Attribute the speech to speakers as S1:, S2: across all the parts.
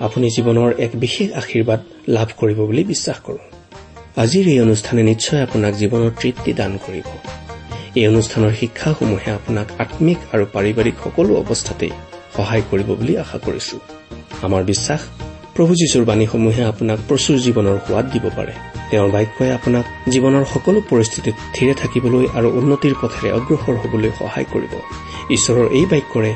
S1: আপুনি জীৱনৰ এক বিশেষ আশীৰ্বাদ লাভ কৰিব বুলি বিশ্বাস কৰোঁ। আজিৰ এই অনুষ্ঠানে নিশ্চয় আপোনাক জীৱনৰ তৃপ্তি দান কৰিব। এই অনুষ্ঠানৰ শিক্ষাসমূহে আপোনাক আম্মিক আৰু পাৰিবাৰিক সকলো অৱস্থাতেই সহায় কৰিব বুলি আশা কৰিছো। আমাৰ বিশ্বাস প্ৰভু যীশুৰ বাণীসমূহে আপোনাক প্ৰচুৰ জীৱনৰ সোৱাদ দিব পাৰে। তেওঁৰ বাক্যই আপোনাক জীৱনৰ সকলো পৰিস্থিতিত থিৰে থাকিবলৈ আৰু উন্নতিৰ পথেৰে অগ্ৰসৰ হবলৈ সহায় কৰিব। ঈশ্বৰৰ এই বাক্যৰে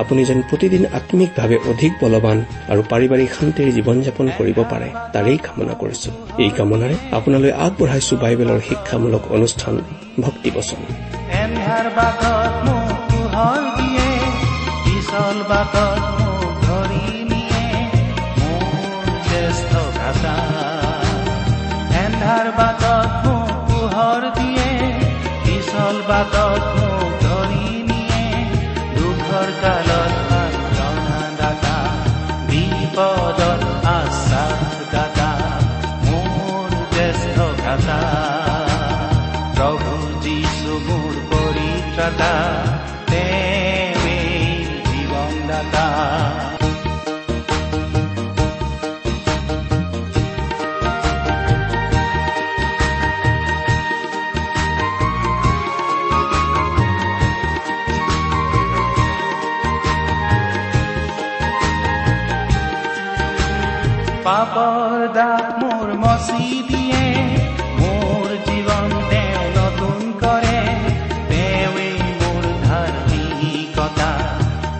S1: আপুনি যেন প্ৰতিদিন আম্মিকভাৱে অধিক বলৱান আৰু পাৰিবাৰিক শান্তিৰ জীৱন যাপন কৰিব পাৰে তাৰেই কামনা কৰিছো। এই কামনাৰে আপোনালৈ আগবঢ়াইছো বাইবেলৰ শিক্ষামূলক অনুষ্ঠান ভক্তিবচন
S2: বাটত বাটত মোক পোহৰ দিয়ে পিছল বাটত পাপৰ দাগ মোৰ মচি দিয়ে মোৰ জীৱন তেওঁ নতুন কৰে। তেওঁৱেই মোৰ ধাৰ্মিকতা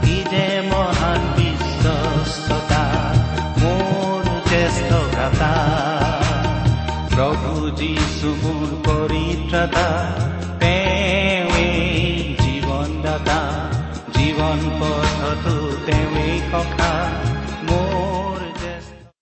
S2: কি যে মহান বিশ্বস্ততা মোৰ জ্যেষ্ঠ ভ্ৰাতা। প্ৰভু যিছু মোৰ পৰিত্ৰাতা তেওঁৱেই জীৱনদাতা। জীৱন পথতো তেওঁৱেই জ্যেষ্ঠ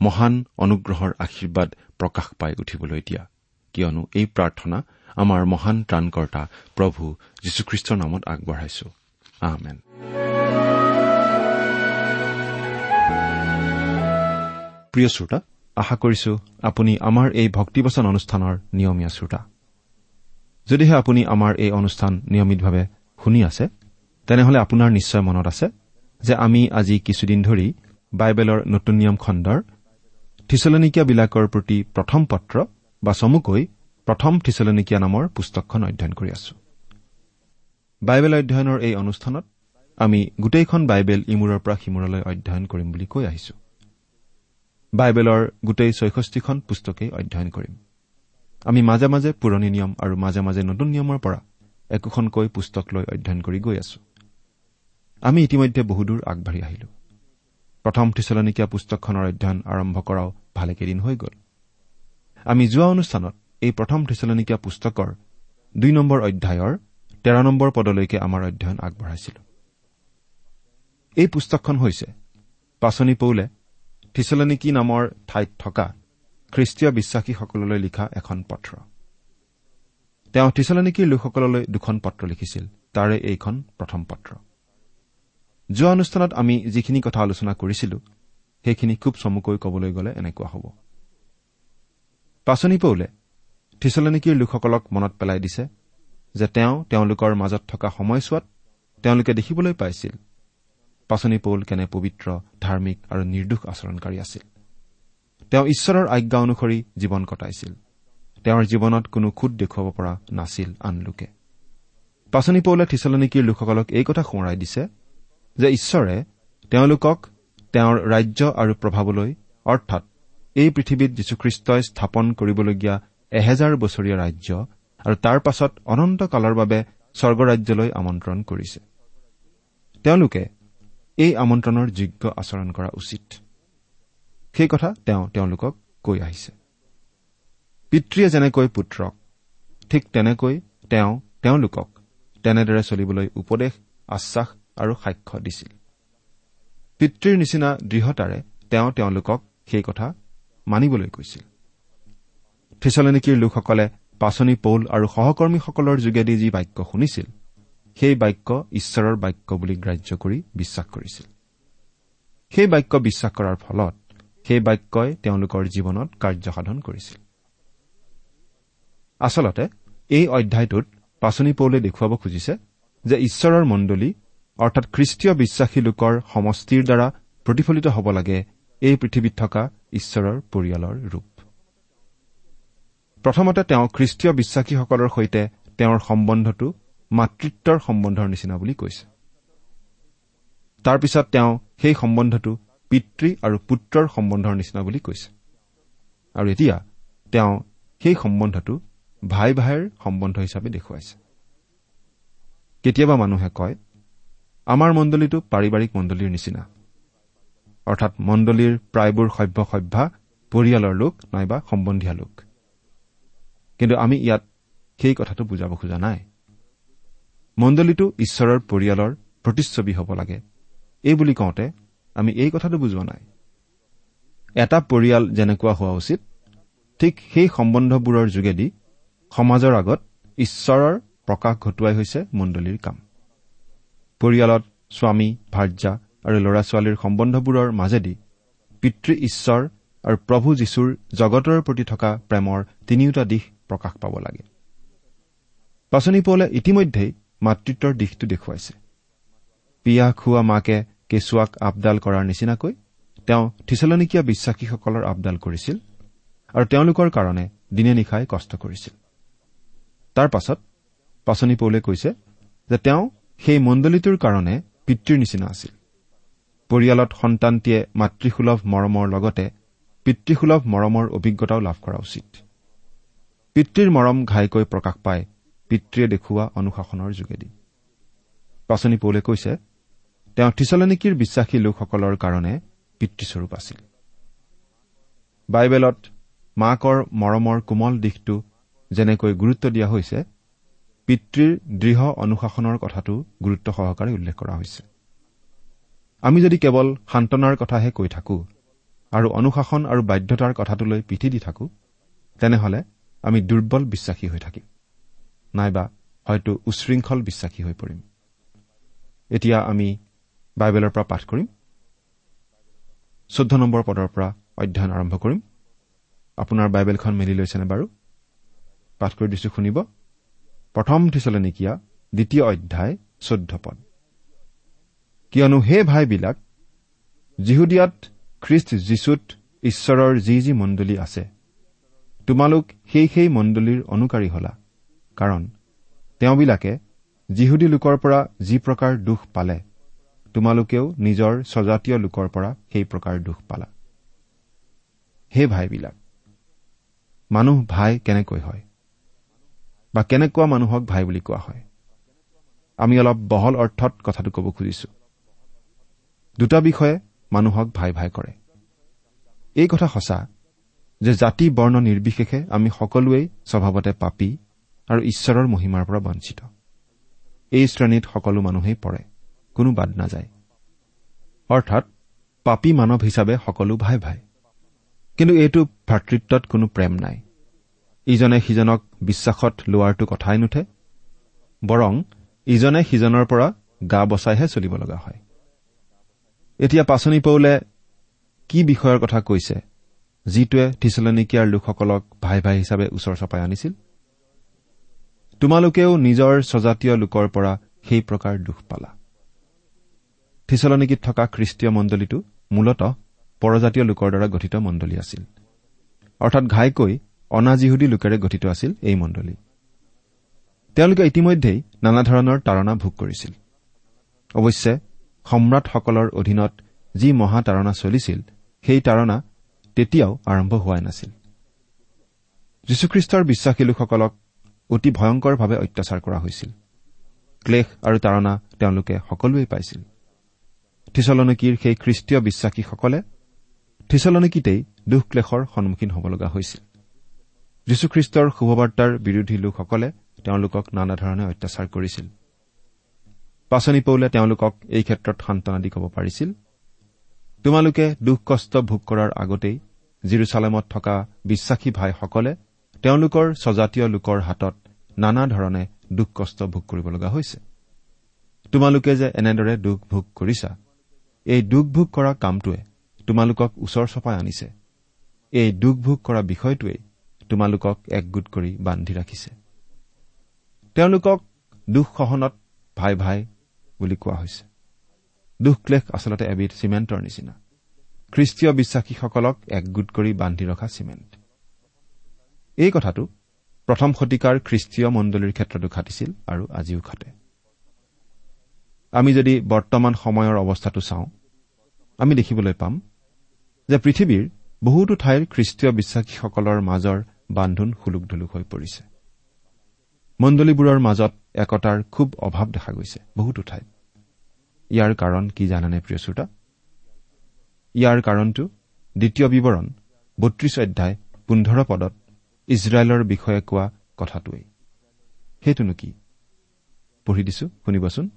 S3: মহান অনুগ্ৰহৰ আশীৰ্বাদ প্ৰকাশ পাই উঠিবলৈ দিয়া। কিয়নো এই প্ৰাৰ্থনা আমাৰ মহান ত্ৰাণকৰ্তা প্ৰভু যীশুখ্ৰীষ্টৰ নামত আগবঢ়াইছো। আহমেন প্ৰিয় শ্ৰোতা আশা কৰিছো আপুনি আমাৰ এই ভক্তিবচন অনুষ্ঠানৰ নিয়মীয়া শ্ৰোতা। যদিহে আপুনি আমাৰ এই অনুষ্ঠান নিয়মিতভাৱে শুনি আছে তেনেহলে আপোনাৰ নিশ্চয় মনত আছে যে আমি আজি কিছুদিন ধৰি বাইবেলৰ নতুন নিয়ম খণ্ডৰ থিচলনিকীয়াবিলাকৰ প্ৰতি প্ৰথম পত্ৰ বা চমুকৈ প্ৰথম থিচলনিকীয়া নামৰ পুস্তকখন অধ্যয়ন কৰি আছো। বাইবেল অধ্যয়নৰ এই অনুষ্ঠানত আমি গোটেইখন বাইবেল ইমূৰৰ পৰা সিমূৰলৈ অধ্যয়ন কৰিম বুলি কৈ আহিছো। বাইবেলৰ গোটেই ছয়ষষ্ঠিখন পুস্তকেই অধ্যয়ন কৰিম। আমি মাজে মাজে পুৰণি নিয়ম আৰু মাজে মাজে নতুন নিয়মৰ পৰা একোখনকৈ পুস্তক লৈ অধ্যয়ন কৰি গৈ আছো। আমি ইতিমধ্যে বহুদূৰ আগবাঢ়ি আহিলো। প্ৰথম থিচলনিকীয়া পুস্তকখনৰ অধ্যয়ন আৰম্ভ কৰাও ভালেকেইদিন হৈ গ'ল। আমি যোৱা অনুষ্ঠানত এই প্ৰথম থিচলনিকীয়া পুস্তকৰ দুই নম্বৰ অধ্যায়ৰ তেৰ নম্বৰ পদলৈকে আমাৰ অধ্যয়ন আগবঢ়াইছিলো। এই পুস্তকখন হৈছে পাচনি পৌলে থিচলনিকী নামৰ ঠাইত থকা খ্ৰীষ্টীয় বিশ্বাসীসকললৈ লিখা এখন পত্ৰ। তেওঁ থিচলনিকীৰ লোকসকললৈ দুখন পত্ৰ লিখিছিল। তাৰে এইখন প্ৰথম পত্ৰ। যোৱা অনুষ্ঠানত আমি যিখিনি কথা আলোচনা কৰিছিলো সেইখিনি খুব চমুকৈ কবলৈ গ'লে এনেকুৱা হ'ব। পাচনি পৌলে থিচলনিকিৰ লোকসকলক মনত পেলাই দিছে যে তেওঁ তেওঁলোকৰ মাজত থকা সময়ছোৱাত তেওঁলোকে দেখিবলৈ পাইছিল পাচনি পৌল কেনে পবিত্ৰ ধাৰ্মিক আৰু নিৰ্দোষ আচৰণকাৰী আছিল। তেওঁ ঈশ্বৰৰ আজ্ঞা অনুসৰি জীৱন কটাইছিল। তেওঁৰ জীৱনত কোনো খুদ দেখুৱাব পৰা নাছিল আন লোকে। পাচনি পৌলে থিচলনিকিৰ লোকসকলক এই কথা সোঁৱৰাই দিছে যে ঈশ্বৰে তেওঁলোকক তেওঁৰ ৰাজ্য আৰু প্ৰভাৱলৈ অৰ্থাৎ এই পৃথিৱীত যীশুখ্ৰীষ্টই স্থাপন কৰিবলগীয়া এহেজাৰ বছৰীয়া ৰাজ্য আৰু তাৰ পাছত অনন্তকালৰ বাবে স্বৰ্গৰাজ্যলৈ আমন্ত্ৰণ কৰিছে। তেওঁলোকে এই আমন্ত্ৰণৰ যোগ্য আচৰণ কৰা উচিত। সেই কথা তেওঁ তেওঁলোকক কৈ আহিছে। পিতৃয়ে যেনেকৈ পুত্ৰক ঠিক তেনেকৈ তেওঁ তেওঁলোকক তেনেদৰে চলিবলৈ উপদেশ আশ্বাস আৰু সাক্ষ্য দিছিল। পিতৃৰ নিচিনা দৃঢ়তাৰে তেওঁ তেওঁলোকক সেই কথা মানিবলৈ কৈছিল। থিচলেনিকিৰ লোকসকলে পাচনি পৌল আৰু সহকৰ্মীসকলৰ যোগেদি যি বাক্য শুনিছিল সেই বাক্য ঈশ্বৰৰ বাক্য বুলি গ্ৰাহ্য কৰি বিশ্বাস কৰিছিল। সেই বাক্য বিশ্বাস কৰাৰ ফলত সেই বাক্যই তেওঁলোকৰ জীৱনত কাৰ্যসাধন কৰিছিল। আচলতে এই অধ্যায়টোত পাচনি পৌলে দেখুৱাব খুজিছে যে ঈশ্বৰৰ মণ্ডলী অৰ্থাৎ খ্ৰীষ্টীয় বিশ্বাসী লোকৰ সমষ্টিৰ দ্বাৰা প্ৰতিফলিত হ'ব লাগে এই পৃথিৱীত থকা ঈশ্বৰৰ পৰিয়ালৰ ৰূপ। প্ৰথমতে তেওঁ খ্ৰীষ্টীয় বিশ্বাসীসকলৰ সৈতে তেওঁৰ সম্বন্ধটো মাতৃত্বৰ সম্বন্ধৰ নিচিনা বুলি কৈছে। তাৰ পিছত তেওঁ সেই সম্বন্ধটো পিতৃ আৰু পুত্ৰৰ সম্বন্ধৰ নিচিনা বুলি কৈছে। আৰু এতিয়া তেওঁ সেই সম্বন্ধটো ভাই ভাইৰ সম্বন্ধ হিচাপে দেখুৱাইছে। কেতিয়াবা মানুহে কয় আমাৰ মণ্ডলীটো পাৰিবাৰিক মণ্ডলীৰ নিচিনা। অৰ্থাৎ মণ্ডলীৰ প্ৰায়বোৰ সভ্য সভ্যা পৰিয়ালৰ লোক নাইবা সম্বন্ধীয় লোক। কিন্তু আমি ইয়াত সেই কথাটো বুজাব খোজা নাই। মণ্ডলীটো ঈশ্বৰৰ পৰিয়ালৰ প্ৰতিচ্ছবি হ'ব লাগে। এই বুলি কওঁতে আমি এই কথাটো বুজোৱা নাই। এটা পৰিয়াল যেনেকুৱা হোৱা উচিত ঠিক সেই সম্বন্ধবোৰৰ যোগেদি সমাজৰ আগত ঈশ্বৰৰ প্ৰকাশ ঘটোৱাই হৈছে মণ্ডলীৰ কাম। পৰিয়ালত স্বামী ভাৰ্যা আৰু ল'ৰা ছোৱালীৰ সম্বন্ধবোৰৰ মাজেদি পিতৃ ঈশ্বৰ আৰু প্ৰভু যীশুৰ জগতৰ প্ৰতি থকা প্ৰেমৰ তিনিওটা দিশ প্ৰকাশ পাব লাগে। পাচনি পৌলে ইতিমধ্যেই মাতৃত্বৰ দিশটো দেখুৱাইছে। পিয়াহ খোৱা মাকে কেঁচুৱাক আপডাল কৰাৰ নিচিনাকৈ তেওঁ থিচলনিকীয়া বিশ্বাসীসকলৰ আপডাল কৰিছিল আৰু তেওঁলোকৰ কাৰণে দিনে নিশাই কষ্ট কৰিছিল। তাৰ পাছত পাচনি পৌলে কৈছে যে তেওঁ সেই মণ্ডলীটোৰ কাৰণে পিতৃৰ নিচিনা আছিল। পৰিয়ালত সন্তানটিয়ে মাতৃসুলভ মৰমৰ লগতে পিতৃসুলভ মৰমৰ অভিজ্ঞতাও লাভ কৰা উচিত। পিতৃৰ মৰম ঘাইকৈ প্ৰকাশ পায় পিতৃয়ে দেখুওৱা অনুশাসনৰ যোগেদি। পাচনি পৌলে কৈছে তেওঁ থিচলনিকিৰ বিশ্বাসী লোকসকলৰ কাৰণে পিতৃস্বৰূপ আছিল। বাইবেলত মাকৰ মৰমৰ কোমল দিশটো যেনেকৈ গুৰুত্ব দিয়া হৈছে পিতৃৰ দৃঢ় অনুশাসনৰ কথাটো গুৰুত্ব সহকাৰে উল্লেখ কৰা হৈছে। আমি যদি কেৱল সান্তনাৰ কথাহে কৈ থাকো আৰু অনুশাসন আৰু বাধ্যতাৰ কথাটোলৈ পিঠি দি থাকো তেনেহলে আমি দুৰ্বল বিশ্বাসী হৈ থাকিম। নাইবা হয়তো উশৃংখল বিশ্বাসী হৈ পৰিম। এতিয়া আমি বাইবেলৰ পৰা পাঠ কৰিম। চৈধ্য নম্বৰ পদৰ পৰা অধ্যয়ন আৰম্ভ কৰিম। আপোনাৰ বাইবেলখন মেলি লৈছেনে বাৰু? পাঠ কৰি দিছো শুনিব। প্ৰথম থিচলনিকীয়া দ্বিতীয় অধ্যায় চৈধ্য পদ। কিয়নো সেই ভাইবিলাক যিহুদিয়াত খ্ৰীষ্ট যীশুত ঈশ্বৰৰ যি যি মণ্ডলী আছে তোমালোক সেই সেই মণ্ডলীৰ অনুকাৰী হলা কাৰণ তেওঁবিলাকে যিহুদী লোকৰ পৰা যি প্ৰকাৰ দুখ পালে তোমালোকেও নিজৰ স্বজাতীয় লোকৰ পৰা সেই প্ৰকাৰ দুখ পালা। সেই ভাইবিলাক মানুহ ভাই কেনেকৈ হয়? বা কেনেকুৱা মানুহক ভাই বুলি কোৱা হয়? আমি অলপ বহল অৰ্থত কথাটো ক'ব খুজিছো। দুটা বিষয়ে মানুহক ভাই ভাই কৰে। এই কথা সঁচা যে জাতি বৰ্ণ নিৰ্বিশেষে আমি সকলোৱেই স্বভাৱতে পাপী আৰু ঈশ্বৰৰ মহিমাৰ পৰা বঞ্চিত। এই শ্ৰেণীত সকলো মানুহেই পৰে কোনো বাদ নাযায়। অৰ্থাৎ পাপী মানৱ হিচাপে সকলো ভাই ভাই। কিন্তু এইটো ভাতৃত্বত কোনো প্ৰেম নাই। ইজনে সিজনক বিশ্বাসত লোৱাৰটো কথাই নুঠে বৰং ইজনে সিজনৰ পৰা গা বচাইহে চলিব লগা হয়। এতিয়া পাচনি পৌলে কি বিষয়ৰ কথা কৈছে যিটোৱে থিচলনিকিয়াৰ লোকসকলক ভাই ভাই হিচাপে ওচৰ চপাই আনিছিল? তোমালোকেও নিজৰ স্বজাতীয় লোকৰ পৰা সেই প্ৰকাৰ দুখ পালা। থিচলনিকিত থকা খ্ৰীষ্টীয় মণ্ডলীটো মূলতঃ পৰজাতীয় লোকৰ দ্বাৰা গঠিত মণ্ডলী আছিল। অৰ্থাৎ ঘাইকৈ অনাজিহুদী লোকেৰে গঠিত আছিল এই মণ্ডলী। তেওঁলোকে ইতিমধ্যেই নানা ধৰণৰ তাৰণা ভোগ কৰিছিল। অৱশ্যে সম্ৰাটসকলৰ অধীনত যি মহাতাৰণা চলিছিল সেই তাৰণা তেতিয়াও আৰম্ভ হোৱাই নাছিল। যীশুখ্ৰীষ্টৰ বিশ্বাসী লোকসকলক অতি ভয়ংকৰভাৱে অত্যাচাৰ কৰা হৈছিল। ক্লেশ আৰু তাৰণা তেওঁলোকে সকলোৱেই পাইছিল। থিচলনকীৰ সেই খ্ৰীষ্টীয় বিশ্বাসীসকলে থিচলনিকিতেই দুখ ক্লেশৰ সন্মুখীন হ'ব লগা হৈছিল। যীশুখ্ৰীষ্টৰ শুভবাৰ্তাৰ বিৰোধী লোকসকলে তেওঁলোকক নানা ধৰণে অত্যাচাৰ কৰিছিল। পাচনি পৌলে তেওঁলোকক এই ক্ষেত্ৰত সান্তনা দি ক'ব পাৰিছিল তোমালোকে দুখ কষ্ট ভোগ কৰাৰ আগতেই জিৰচালেমত থকা বিশ্বাসী ভাইসকলে তেওঁলোকৰ স্বজাতীয় লোকৰ হাতত নানা ধৰণে দুখ কষ্ট ভোগ কৰিব লগা হৈছে। তোমালোকে যে এনেদৰে দুখ ভোগ কৰিছা এই দুখ ভোগ কৰা কামটোৱে তোমালোকক ওচৰ চপাই আনিছে। এই দুখ ভোগ কৰা বিষয়টোৱেই তোমালোকক একগোট কৰি বান্ধি ৰাখিছে। তেওঁলোকক দুখ সহনত ভাই ভাই বুলি কোৱা হৈছে। দুখ ক্লেশ আচলতে এবিধ চিমেণ্টৰ নিচিনা। খ্ৰীষ্টীয় বিশ্বাসীসকলক একগোট কৰি বান্ধি ৰখা চিমেণ্ট। এই কথাটো প্ৰথম শতিকাৰ খ্ৰীষ্টীয় মণ্ডলীৰ ক্ষেত্ৰতো খাটিছিল আৰু আজিও খাটে আমি যদি বৰ্তমান সময়ৰ অৱস্থাটো চাওঁ আমি দেখিবলৈ পাম যে পৃথিৱীৰ বহুতো ঠাইৰ খ্ৰীষ্টীয় বিশ্বাসীসকলৰ মাজৰ বান্ধোন সুলুক ধুলুক হৈ পৰিছে। মণ্ডলীবোৰৰ মাজত একতাৰ খুব অভাৱ দেখা গৈছে বহুতো ঠাইত। ইয়াৰ কাৰণ কি জানানে প্ৰিয় শ্ৰোতা? ইয়াৰ কাৰণটো দ্বিতীয় বিৱৰণ বত্ৰিশ অধ্যায় পোন্ধৰ পদত ইজৰাইলৰ বিষয়ে কোৱা কথাটোৱেই। সেইটোনো কি? পঢ়ি দিছো শুনিবচোন।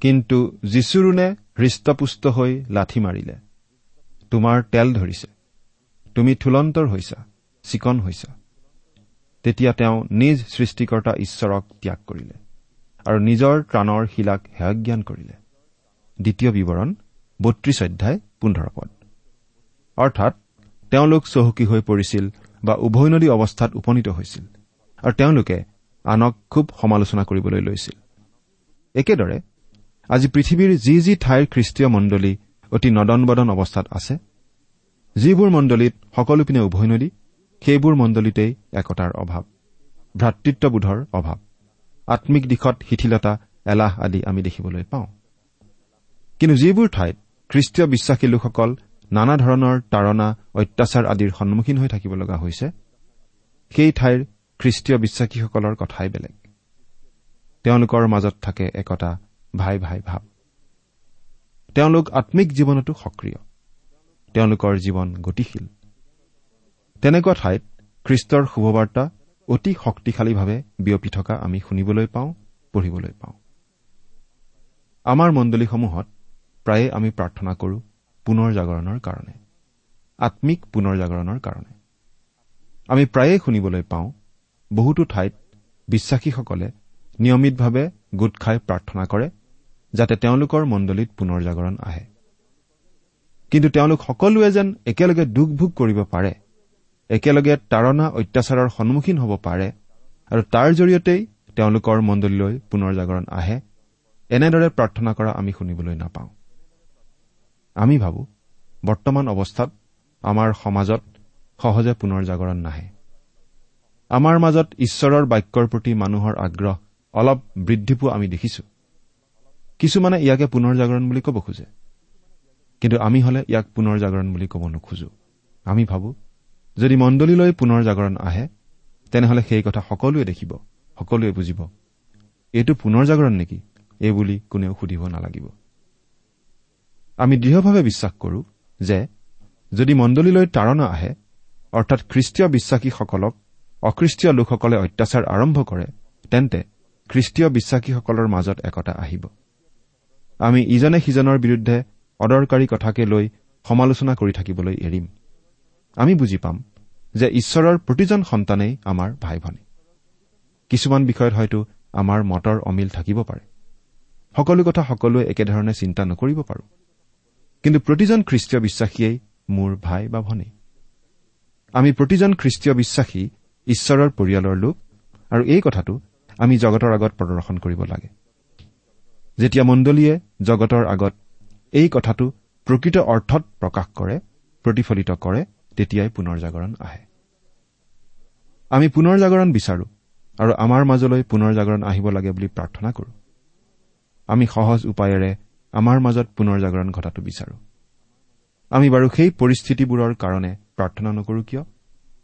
S3: কিন্তু যীশুৰুণে হৃষ্টপুষ্ট হৈ লাঠি মাৰিলে। তোমাৰ তেল ধৰিছে। তুমি থুলন্তৰ হৈছা। চিকন হৈছা। তেতিয়া তেওঁ নিজ সৃষ্টিকৰ্তা ঈশ্বৰক ত্যাগ কৰিলে আৰু নিজৰ ত্ৰাণৰ শিলাক হেয়জ্ঞান কৰিলে। দ্বিতীয় বিৱৰণ বত্ৰিশ অধ্যায় পোন্ধৰ পদ। অৰ্থাৎ তেওঁলোক চহকী হৈ পৰিছিল বা উভৈনদী অৱস্থাত উপনীত হৈছিল আৰু তেওঁলোকে আনক খুব সমালোচনা কৰিবলৈ লৈছিল। একেদৰে আজি পৃথিৱীৰ যি যি ঠাইৰ খ্ৰীষ্টীয় মণ্ডলী অতি নদন বদন অৱস্থাত আছে যিবোৰ মণ্ডলীত সকলোপিনে উভৈনদী সেইবোৰ মণ্ডলীতেই একতাৰ অভাৱ ভ্ৰাতৃত্ববোধৰ অভাৱ আম্মিক দিশত শিথিলতা এলাহ আদি আমি দেখিবলৈ পাওঁ। কিন্তু যিবোৰ ঠাইত খ্ৰীষ্টীয় বিশ্বাসী লোকসকল নানা ধৰণৰ তাৰণা অত্যাচাৰ আদিৰ সন্মুখীন হৈ থাকিব লগা হৈছে সেই ঠাইৰ খ্ৰীষ্টীয় বিশ্বাসীসকলৰ কথাই বেলেগ। তেওঁলোকৰ মাজত থাকে একতা ভাই ভাই ভাৱ তেওঁলোক আম্মিক জীৱনতো সক্ৰিয়। তেওঁলোকৰ জীৱন গতিশীল। তেনেকুৱা ঠাইত খ্ৰীষ্টৰ শুভবাৰ্তা অতি শক্তিশালীভাৱে বিয়পি থকা আমি শুনিবলৈ পাওঁ পঢ়িবলৈ পাওঁ। আমাৰ মণ্ডলীসমূহত প্ৰায়ে আমি প্ৰাৰ্থনা কৰোঁ পুনৰ জাগৰণৰ কাৰণে আম্মিক পুনৰ জাগৰণৰ কাৰণে। আমি প্ৰায়ে শুনিবলৈ পাওঁ বহুতো ঠাইত বিশ্বাসীসকলে নিয়মিতভাৱে গোট খাই প্ৰাৰ্থনা কৰে যাতে তেওঁলোকৰ মণ্ডলীত পুনৰ জাগৰণ আহে। কিন্তু তেওঁলোক সকলোৱে যেন একেলগে দুখ ভোগ কৰিব পাৰে একেলগে তাৰণা অত্যাচাৰৰ সন্মুখীন হ'ব পাৰে আৰু তাৰ জৰিয়তেই তেওঁলোকৰ মণ্ডলীলৈ পুনৰ জাগৰণ আহে। এনেদৰে প্ৰাৰ্থনা কৰা আমি শুনিবলৈ নাপাওঁ। আমি ভাবো বৰ্তমান অৱস্থাত আমাৰ সমাজত সহজে পুনৰ জাগৰণ নাহে। আমাৰ মাজত ঈশ্বৰৰ বাক্যৰ প্ৰতি মানুহৰ আগ্ৰহ অলপ বৃদ্ধি পোৱা আমি দেখিছো। কিছুমানে ইয়াকে পুনৰ জাগৰণ বুলি ক'ব খোজে। কিন্তু আমি হলে ইয়াক পুনৰ জাগৰণ বুলি ক'ব নোখোজো। আমি ভাবো যদি মণ্ডলীলৈ পুনৰ জাগৰণ আহে তেনেহলে সেই কথা সকলোৱে দেখিব সকলোৱে বুজিব। এইটো পুনৰ জাগৰণ নেকি? এইবুলি কোনেও সুধিব নালাগিব। আমি দৃঢ়ভাৱে বিশ্বাস কৰো যে যদি মণ্ডলীলৈ তাৰণা আহে অৰ্থাৎ খ্ৰীষ্টীয় বিশ্বাসীসকলক অখ্ৰীষ্টীয় লোকসকলে অত্যাচাৰ আৰম্ভ কৰে তেন্তে খ্ৰীষ্টীয় বিশ্বাসীসকলৰ মাজত একতা আহিব। আমি ইজনে সিজনৰ বিৰুদ্ধে অদৰকাৰী কথাকে লৈ সমালোচনা কৰি থাকিবলৈ এৰিম। আমি বুজি পাম যে ঈশ্বৰৰ প্ৰতিজন সন্তানেই আমাৰ ভাই ভনী কিছুমান বিষয়ত হয়তো আমাৰ মতৰ অমিল থাকিব পাৰে। সকলো কথা সকলোৱে একেধৰণে চিন্তা নকৰিব পাৰো। কিন্তু প্ৰতিজন খ্ৰীষ্টীয় বিশ্বাসীয়েই মোৰ ভাই বা ভনী। আমি প্ৰতিজন খ্ৰীষ্টীয় বিশ্বাসী ঈশ্বৰৰ পৰিয়ালৰ লোক আৰু এই কথাটো আমি জগতৰ আগত প্ৰদৰ্শন কৰিব লাগে। যেতিয়া মণ্ডলীয়ে জগতৰ আগত এই কথাটো প্ৰকৃত অৰ্থত প্ৰকাশ কৰে প্ৰতিফলিত কৰে তেতিয়াই পুনৰ জাগৰণ আহে। আমি পুনৰ জাগৰণ বিচাৰো আৰু আমাৰ মাজলৈ পুনৰ জাগৰণ আহিব লাগে বুলি প্ৰাৰ্থনা কৰো। আমি সহজ উপায়েৰে আমাৰ মাজত পুনৰ জাগৰণ ঘটাটো বিচাৰো। আমি বাৰু সেই পৰিস্থিতিবোৰৰ কাৰণে প্ৰাৰ্থনা নকৰো কিয়?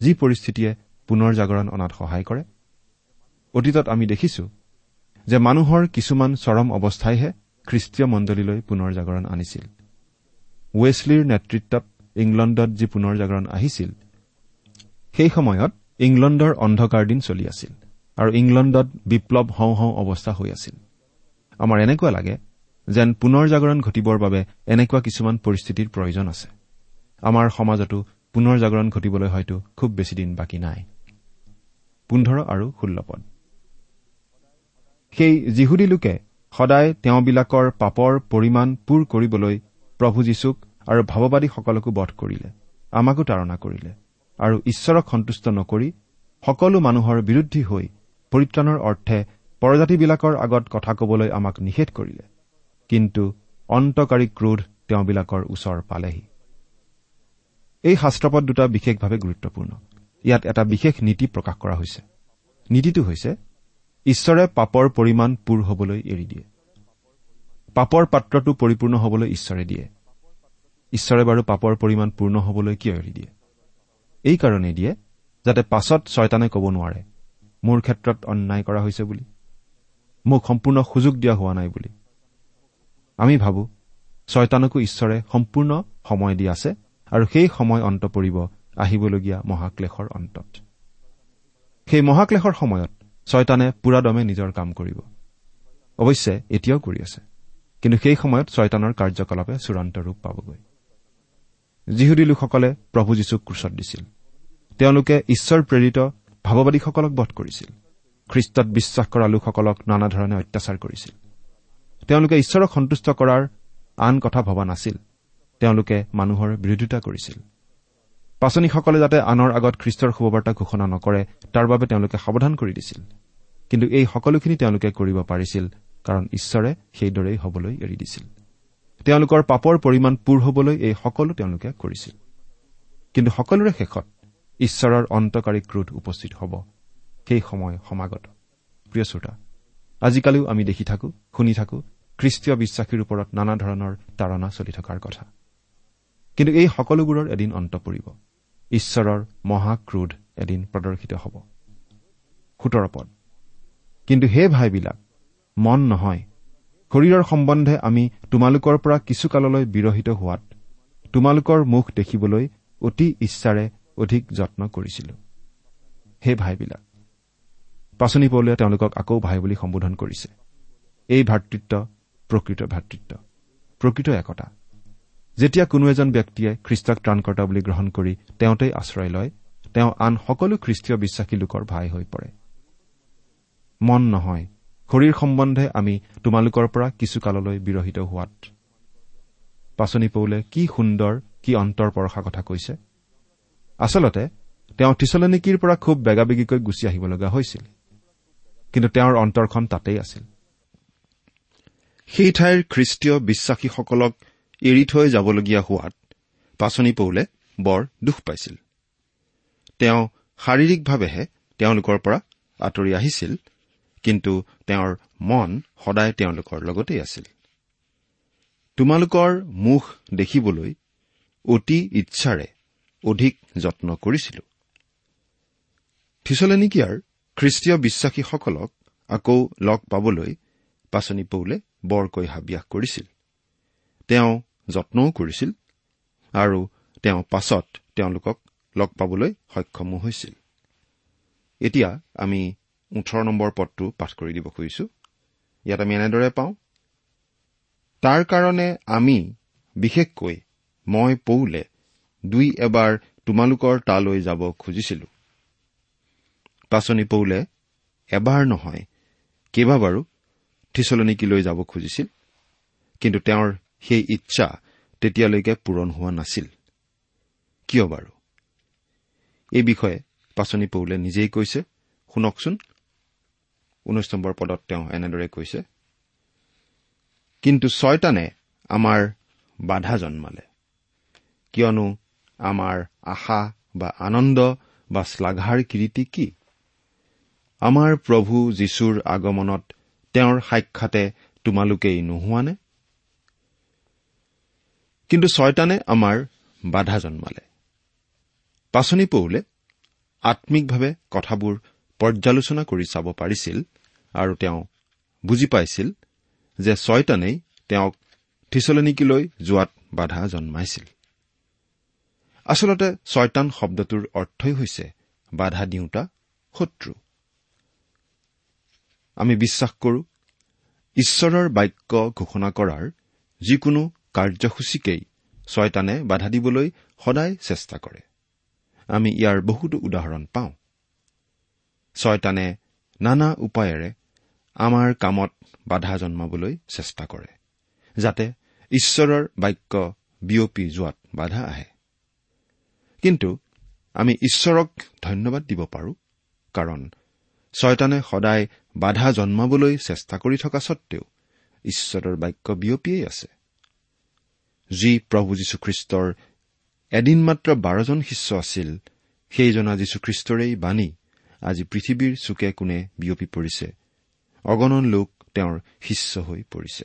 S3: যি পৰিস্থিতিয়ে পুনৰ জাগৰণ অনাত সহায় কৰে। অতীতত আমি দেখিছো যে মানুহৰ কিছুমান চৰম অৱস্থাইহে খ্ৰীষ্টীয় মণ্ডলীলৈ পুনৰ জাগৰণ আনিছিল। ৱেছলিৰ নেতৃত্বত ইংলণ্ডত যি পুনৰ জাগৰণ আহিছিল সেই সময়ত ইংলণ্ডৰ অন্ধকাৰ দিন চলি আছিল আৰু ইংলণ্ডত বিপ্লৱ হওঁ হওঁ অৱস্থা হৈ আছিল। আমাৰ এনেকুৱা লাগে যেন পুনৰ জাগৰণ ঘটিবৰ বাবে এনেকুৱা কিছুমান পৰিস্থিতিৰ প্ৰয়োজন আছে। আমাৰ সমাজতো পুনৰ জাগৰণ ঘটিবলৈ হয়তো খুব বেছি দিন বাকী নাই। সেই যিহুদী লোকে সদায় তেওঁবিলাকৰ পাপৰ পৰিমাণ পূৰ কৰিবলৈ প্ৰভু যীশুক আৰু ভাৱবাদীসকলকো বধ কৰিলে আমাকো তাৰণা কৰিলে আৰু ঈশ্বৰক সন্তুষ্ট নকৰি সকলো মানুহৰ বিৰুদ্ধী হৈ পৰিত্ৰাণৰ অৰ্থে পৰজাতিবিলাকৰ আগত কথা কবলৈ আমাক নিষেধ কৰিলে। কিন্তু অন্তকাৰী ক্ৰোধ তেওঁবিলাকৰ ওচৰ পালেহি। এই শাস্ত্ৰপদ দুটা বিশেষভাৱে গুৰুত্বপূৰ্ণ। ইয়াত এটা বিশেষ নীতি প্ৰকাশ কৰা হৈছে। নীতিটো হৈছে ঈশ্বৰে পাপৰ পৰিমাণ পূৰ হবলৈ এৰি দিয়ে। পাপৰ পাত্ৰটো পৰিপূৰ্ণ হবলৈ ঈশ্বৰে দিয়ে। ঈশ্বৰে বাৰু পাপৰ পৰিমাণ পূৰ্ণ হবলৈ কিয় এৰি দিয়ে? এইকাৰণেই দিয়ে যাতে পাছত ছয়তানে ক'ব নোৱাৰে মোৰ ক্ষেত্ৰত অন্যায় কৰা হৈছে বুলি। মোক সম্পূৰ্ণ সুযোগ দিয়া হোৱা নাই বুলি। আমি ভাবো ছয়তানকো ঈশ্বৰে সম্পূৰ্ণ সময় দি আছে আৰু সেই সময় অন্ত পৰিব আহিবলগীয়া মহাক্লেশৰ অন্তত। সেই মহাক্লেশৰ সময়ত ছয়তানে পুৰাদমে নিজৰ কাম কৰিব। অৱশ্যে এতিয়াও কৰি আছে। কিন্তু সেই সময়ত ছয়তানৰ কাৰ্যকলাপে চূড়ান্ত ৰূপ পাবগৈ। যিহুদী লোকসকলে প্ৰভু যীশুক ক্ৰোচত দিছিল। তেওঁলোকে ঈশ্বৰ প্ৰেৰিত ভাৱবাদীসকলক বধ কৰিছিল। খ্ৰীষ্টত বিশ্বাস কৰা লোকসকলক নানা ধৰণে অত্যাচাৰ কৰিছিল। তেওঁলোকে ঈশ্বৰক সন্তুষ্ট কৰাৰ আন কথা ভবা নাছিল। তেওঁলোকে মানুহৰ বিৰোধিতা কৰিছিল। পাচনীসকলে যাতে আনৰ আগত খ্ৰীষ্টৰ শুভবাৰ্তা ঘোষণা নকৰে তাৰ বাবে তেওঁলোকে সাৱধান কৰি দিছিল। কিন্তু এই সকলোখিনি তেওঁলোকে কৰিব পাৰিছিল কাৰণ ঈশ্বৰে সেইদৰেই হবলৈ এৰি দিছিল। তেওঁলোকৰ পাপৰ পৰিমাণ পূৰ হবলৈ এই সকলো তেওঁলোকে কৰিছিল। কিন্তু সকলোৰে শেষত ঈশ্বৰৰ অন্তকাৰী ক্ৰোধ উপস্থিত হ'ব। সেই সময় সমাগত। প্ৰিয় শ্ৰোতা আজিকালিও আমি দেখি থাকো শুনি থাকো খ্ৰীষ্টীয় বিশ্বাসীৰ ওপৰত নানা ধৰণৰ তাৰণা চলি থকাৰ কথা। কিন্তু এই সকলোবোৰৰ এদিন অন্ত পৰিব। ঈশ্বৰৰ মহাক্ৰোধ এদিন প্ৰদৰ্শিত হ'ব। সোতৰ পদ। কিন্তু হে ভাইবিলাক মন নহয় শৰীৰৰ সম্বন্ধে আমি তোমালোকৰ পৰা কিছুকাললৈ বিৰহিত হোৱাত তোমালোকৰ মুখ দেখিবলৈ অতি ইচ্ছাৰে অধিক যত্ন কৰিছিলো। হে ভাইবিলাক পাচনি পৌলে তেওঁলোকক আকৌ ভাই বুলি সম্বোধন কৰিছে। এই ভাতৃত্ব প্ৰকৃত ভাতৃত্ব প্ৰকৃত একতা। যেতিয়া কোনো এজন ব্যক্তিয়ে খ্ৰীষ্টক ত্ৰাণকৰ্তা বুলি গ্ৰহণ কৰি তেওঁতেই আশ্ৰয় লয় তেওঁ আন সকলো খ্ৰীষ্টীয় বিশ্বাসী লোকৰ ভাই হৈ পৰে। মন নহয় শৰীৰ সম্বন্ধে আমি তোমালোকৰ পৰা কিছুকাললৈ বিৰহিত হোৱাত। পাচনি পৌলে কি সুন্দৰ কি অন্তৰ পৰশা কথা কৈছে। আচলতে তেওঁ থিচলনিকিৰ পৰা খুব বেগাবেগিকৈ গুচি আহিব লগা হৈছিল। কিন্তু তেওঁৰ অন্তৰখন তাতেই আছিল। সেই ঠাইৰ খ্ৰীষ্টীয় বিশ্বাসীসকলক এৰি থৈ যাবলগীয়া হোৱাত পাচনি পৌলে বৰ দুখ পাইছিল। তেওঁ শাৰীৰিকভাৱেহে তেওঁলোকৰ পৰা আঁতৰি আহিছিল। কিন্তু তেওঁৰ মন সদায় তেওঁলোকৰ লগতেই আছিল। তোমালোকৰ মুখ দেখিবলৈ অতি ইচ্ছাৰে অধিক যত্ন কৰিছিলো। থিচলেনিকিয়াৰ খ্ৰীষ্টীয় বিশ্বাসীসকলক আকৌ লগ পাবলৈ পাচনি পৌলে বৰকৈ হাবিয়াস কৰিছিল। তেওঁ যত্নও কৰিছিল আৰু তেওঁ পাছত তেওঁলোকক লগ পাবলৈ সক্ষমো হৈছিল। এতিয়া আমি ওঠৰ নম্বৰ পদটো পাঠ কৰি দিব খুজিছো। ইয়াত আমি এনেদৰে পাওঁ তাৰ কাৰণে আমি বিশেষকৈ মই পৌলে দুই এবাৰ তোমালোকৰ তালৈ যাব খুজিছিলো। পাচনি পৌলে এবাৰ নহয় কেইবাবাৰো থিচলনিকিলৈ যাব খুজিছিল কিন্তু তেওঁৰ সেই ইচ্ছা তেতিয়ালৈকে পূৰণ হোৱা নাছিল। কিয় বাৰু? এই বিষয়ে পাচনি পৌলে নিজেই কৈছে। শুনকচোন। ঊনৈশ নম্বৰ পদত তেওঁ এনেদৰে কৈছে কিন্তু ছয়তানে আমাৰ বাধা জন্মালে। কিয়নো আমাৰ আশা বা আনন্দ বা শ্লাঘাৰ কীৰ্তি কি? আমাৰ প্ৰভু যীশুৰ আগমনত তেওঁৰ সাক্ষাতে তোমালোকেই নোহোৱানে কিন্তু ছয়তানে আমাৰ বাধা জন্মালে। পাচনি পৌলে আম্মিকভাৱে কথাবোৰ পৰ্যালোচনা কৰি চাব পাৰিছিল আৰু তেওঁ বুজি পাইছিল যে ছয়তানেই তেওঁক থিচলনিকিলৈ যোৱাত বাধা জন্মাইছিল। আচলতে ছয়তান শব্দটোৰ অৰ্থই হৈছে বাধা দিওঁতা শত্ৰু। আমি বিশ্বাস কৰো ঈশ্বৰৰ বাক্য ঘোষণা কৰাৰ যিকোনো কাৰ্যসূচীকেই ছয়তানে বাধা দিবলৈ সদায় চেষ্টা কৰে। আমি ইয়াৰ বহুতো উদাহৰণ পাওঁ। ছয়তানে নানা উপায়েৰে আমাৰ কামত বাধা জন্মাবলৈ চেষ্টা কৰে যাতে ঈশ্বৰৰ বাক্য বিয়পি যোৱাত বাধা আহে। কিন্তু আমি ঈশ্বৰক ধন্যবাদ দিব পাৰো কাৰণ ছয়তানে সদায় বাধা জন্মাবলৈ চেষ্টা কৰি থকা সত্বেও ঈশ্বৰৰ বাক্য বিয়পিয়েই আছে। যি প্ৰভু যীশুখ্ৰীষ্টৰ এদিন মাত্ৰ বাৰজন শিষ্য আছিল সেইজনা যীশুখ্ৰীষ্টৰেই বাণী। আজি পৃথিৱীৰ চুকে কোণে বিয়পি পৰিছে। অগণন লোক তেওঁৰ শিষ্য হৈ পৰিছে।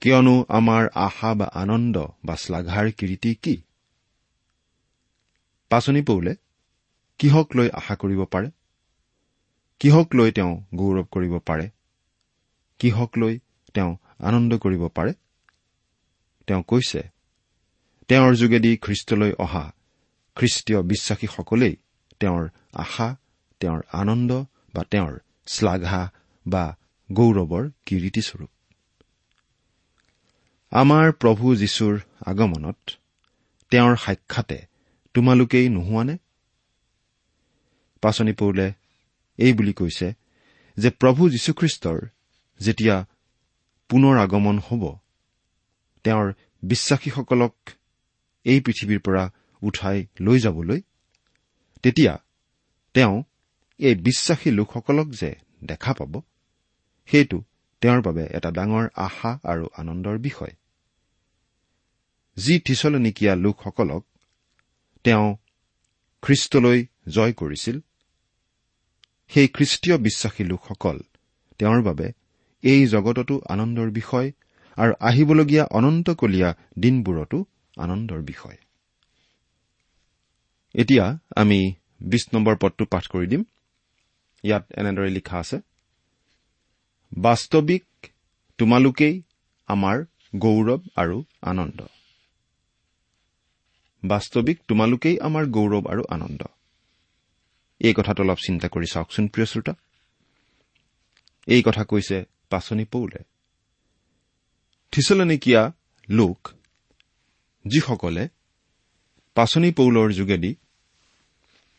S3: কিয়নো আমাৰ আশা বা আনন্দ বা শ্লাঘাৰ কীৰ্তি কি? পাচনি পৌলে কিহক লৈ আশা কৰিব পাৰে? কিহক লৈ তেওঁ গৌৰৱ কৰিব পাৰে? কিহক লৈ তেওঁ আনন্দ কৰিব পাৰে? তেওঁ কৈছে তেওঁৰ যোগেদি খ্ৰীষ্টলৈ অহা খ্ৰীষ্টীয় বিশ্বাসীসকলেই তেওঁৰ আশা তেওঁৰ আনন্দ বা তেওঁৰ শ্লাঘা বা গৌৰৱৰ কিৰিটিস্বৰূপ আমাৰ প্ৰভু যীশুৰ আগমনত তেওঁৰ সাক্ষাতে তোমালোকেই নোহোৱানে? পাচনি পৌলে এই বুলি কৈছে যে প্ৰভু যীশুখ্ৰীষ্টৰ যেতিয়া পুনৰ আগমন হ'ব তেওঁৰ বিশ্বাসীসকলক এই পৃথিৱীৰ পৰা উঠাই লৈ যাবলৈ তেতিয়া তেওঁ এই বিশ্বাসী লোকসকলক যে দেখা পাব সেইটো তেওঁৰ বাবে এটা ডাঙৰ আশা আৰু আনন্দৰ বিষয়। যি থিচলনিকীয়া লোকসকলক তেওঁ খ্ৰীষ্টলৈ জয় কৰিছিল সেই খ্ৰীষ্টীয় বিশ্বাসী লোকসকল তেওঁৰ বাবে এই জগততো আনন্দৰ বিষয় আৰু আহিবলগীয়া অনন্তকলীয়া দিনবোৰতো আনন্দৰ বিষয়। এতিয়া আমি বিশ নম্বৰ পদটো পাঠ কৰি দিম। ইয়াত এনেদৰে লিখা আছে বাস্তৱিক তোমালোকেই আমাৰ গৌৰৱ আৰু আনন্দ। বাস্তৱিক তোমালোকেই আমাৰ গৌৰৱ আৰু আনন্দ। এই কথাটো অলপ চিন্তা কৰি চাওকচোন প্ৰিয় শ্ৰোতা। এই কথা কৈছে পাচনি পৌলে। থিচলনিকীয়া লোক যিসকলে পাচনি পৌলৰ যোগেদি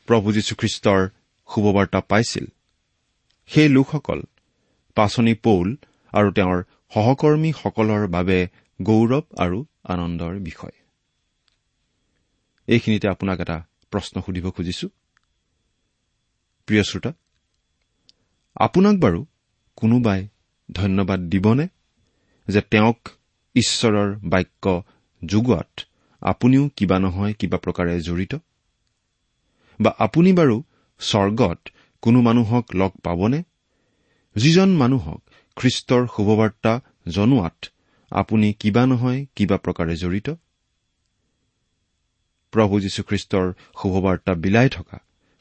S3: প্ৰভু যীশুখ্ৰীষ্টৰ শুভবাৰ্তা পাইছিল। সেই লোকসকল পাচনি পৌল আৰু তেওঁৰ সহকৰ্মীসকলৰ বাবে গৌৰৱ আৰু আনন্দৰ বিষয়। এইখিনিতে আপোনাক এটা প্ৰশ্ন সুধিব খুজিছো। প্ৰিয় শ্ৰোতা আপোনাক বাৰু কোনোবাই ধন্যবাদ দিবনে যে তেওঁক ঈশ্বৰৰ বাক্য যোগোৱাত আপুনিও কিবা নহয় কিবা প্ৰকাৰে জড়িত? বা আপুনি বাৰু স্বৰ্গত কোনো মানুহক লগ পাবনে? যিজন মানুহক খ্ৰীষ্টৰ শুভবাৰ্তা জনোৱাত আপুনি কিবা নহয় কিবা প্ৰকাৰে জড়িত? প্ৰভু যীশুখ্ৰীষ্টৰ শুভবাৰ্তা বিলাই থকা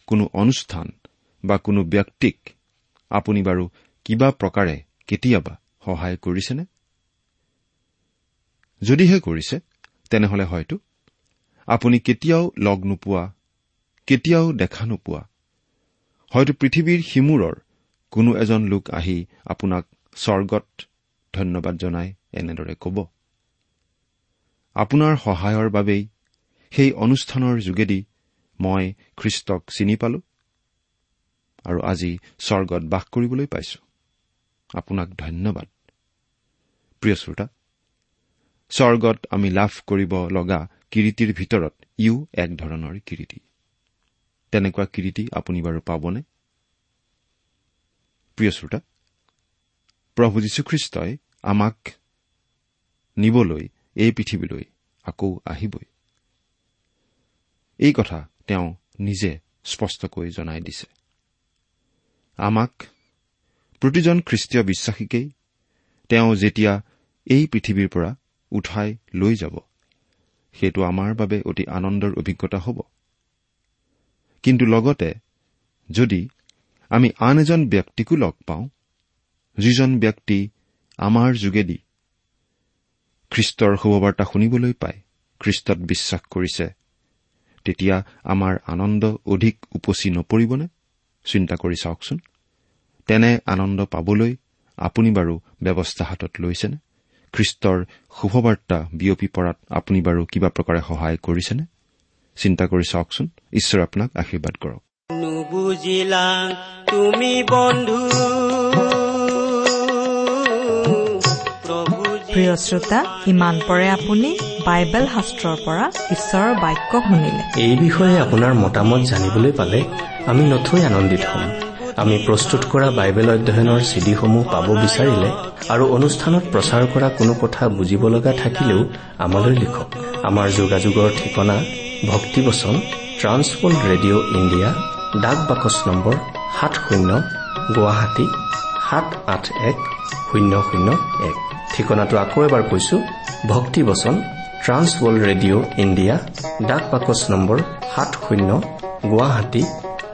S3: কোনো অনুষ্ঠান বা কোনো ব্যক্তিক আপুনি বাৰু কিবা প্ৰকাৰে কেতিয়াবা সহায় কৰিছেনে? যদিহে কৰিছে তেনেহলে হয়তো। আপুনি কেতিয়াও লগ নোপোৱা কেতিয়াও দেখা নোপোৱা হয়তো পৃথিৱীৰ সিমূৰৰ কোনো এজন লোক আহি আপোনাক স্বৰ্গত ধন্যবাদ জনাই এনেদৰে ক'ব। আপোনাৰ সহায়ৰ বাবেই সেই অনুষ্ঠানৰ যোগেদি মই খ্ৰীষ্টক চিনি পালো আৰু আজি স্বৰ্গত বাস কৰিবলৈ পাইছো। আপোনাক ধন্যবাদ। প্ৰিয় শ্ৰোতা স্বৰ্গত আমি লাভ কৰিব লগা কিৰিটিৰ ভিতৰত ইও এক ধৰণৰ কিৰিটি তেনেকুৱা কিৰিটি আপুনি বাৰু পাবনে? প্ৰিয় শ্ৰোতা প্ৰভু যীশুখ্ৰীষ্টই আমাক নিবলৈ এই পৃথিৱীলৈ আকৌ আহিবই। এই কথা তেওঁ নিজে স্পষ্টকৈ জনাই দিছে। আমাক প্ৰতিজন খ্ৰীষ্টীয় বিশ্বাসীকেই তেওঁ যেতিয়া এই পৃথিৱীৰ পৰা উঠাই লৈ যাব সেইটো আমাৰ বাবে অতি আনন্দৰ অভিজ্ঞতা হ'ব। কিন্তু লগতে যদি আমি আন এজন ব্যক্তিকো লগ পাওঁ যিজন ব্যক্তি আমাৰ যোগেদি খ্ৰীষ্টৰ শুভবাৰ্তা শুনিবলৈ পায় খ্ৰীষ্টত বিশ্বাস কৰিছে তেতিয়া আমাৰ আনন্দ অধিক উপচি নপৰিবনে? চিন্তা কৰি চাওকচোন। তেনে আনন্দ পাবলৈ আপুনি বাৰু ব্যৱস্থা হাতত লৈছেনে? খ্ৰীষ্টৰ শুভবাৰ্তা বিয়পি পৰাত আপুনি বাৰু কিবা প্ৰকাৰে সহায় কৰিছেনে? চিন্তা কৰি চাওকচোন। ঈশ্বৰে আপোনাক আশীৰ্বাদ কৰক।
S4: নুবুজিলা তুমি বন্ধু।
S5: প্ৰিয় শ্ৰোতা ইমান পৰে আপুনি বাইবেল শাস্ত্ৰৰ পৰা ঈশ্বৰৰ বাক্য শুনিলে।
S1: এই বিষয়ে আপোনাৰ মতামত জানিবলৈ পালে আমি নথৈ আনন্দিত হ'ম। আমি প্ৰস্তুত কৰা বাইবেল অধ্যয়নৰ চিডিসমূহ পাব বিচাৰিলে আৰু অনুষ্ঠানত প্ৰচাৰ কৰা কোনো কথা বুজিব লগা থাকিলেও আমালৈ লিখক। আমাৰ যোগাযোগৰ ঠিকনা ভক্তিবচন ট্ৰান্সৱৰ্ল্ড ৰেডিঅ' ইণ্ডিয়া ডাক বাকচ নম্বৰ সাত শূন্য গুৱাহাটী সাত আঠ এক শূন্য শূন্য এক। ঠিকনাটো আকৌ এবাৰ কৈছো ভক্তিবচন ট্ৰান্সৱৰ্ল্ড ৰেডিঅ' ইণ্ডিয়া ডাক বাকচ নম্বৰ সাত শূন্য গুৱাহাটী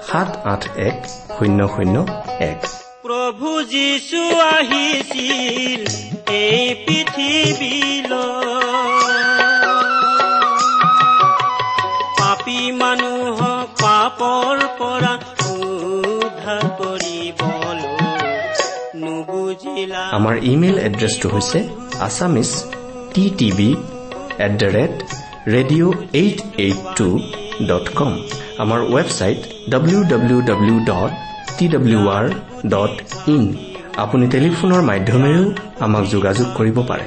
S1: সাত আঠ এক শূন্য শূন্য এক।
S4: প্ৰভু যীশু আহিছিল এই পৃথিৱীলৈ। পাপৰ পৰা উদ্ধাৰ কৰিবলৈ
S1: আমাৰ ইমেইল এড্ৰেছটো হৈছে Assamese T TV at the rate radio' eight eight two dot com আমাৰ website W W W dot T W R dot in আপুনি টেলিফোনৰ মাধ্যমেৰেও আমাক যোগাযোগ কৰিব পাৰে।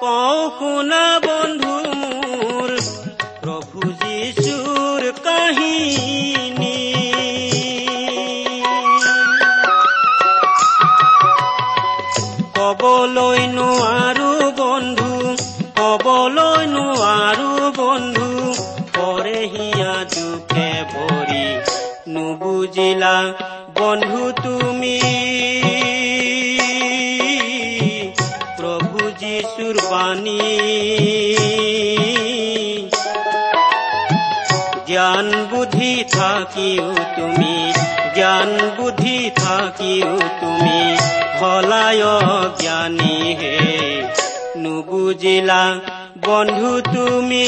S4: কওঁ শুনা বন্ধু প্ৰভু যীশুৰ কাহিনী। কবলৈ নোৱাৰো বন্ধু কবলৈ নোৱাৰো বন্ধু পৰে হিয়া দুখে ভৰি নুবুজিলা বন্ধু তুমি বুদ্ধি থাকিও তুমি জ্ঞান বুদ্ধি থাকিও তুমি হলায় জ্ঞানী হে নুবুজিলা বন্ধু তুমি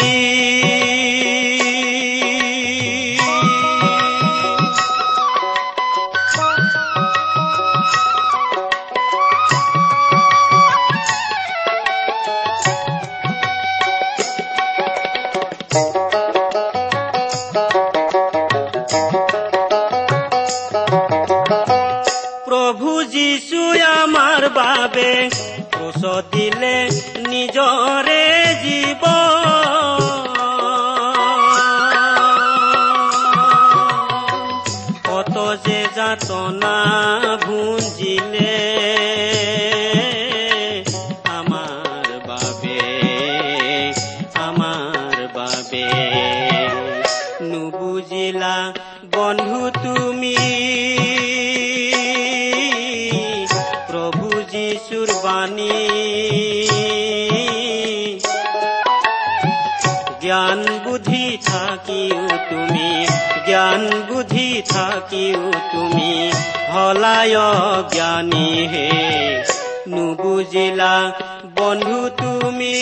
S4: যে যাতনা ভুঞ্জিলে থাকিও তুমি হলায় জ্ঞানী হে। নুবুজিলা বন্ধু তুমি।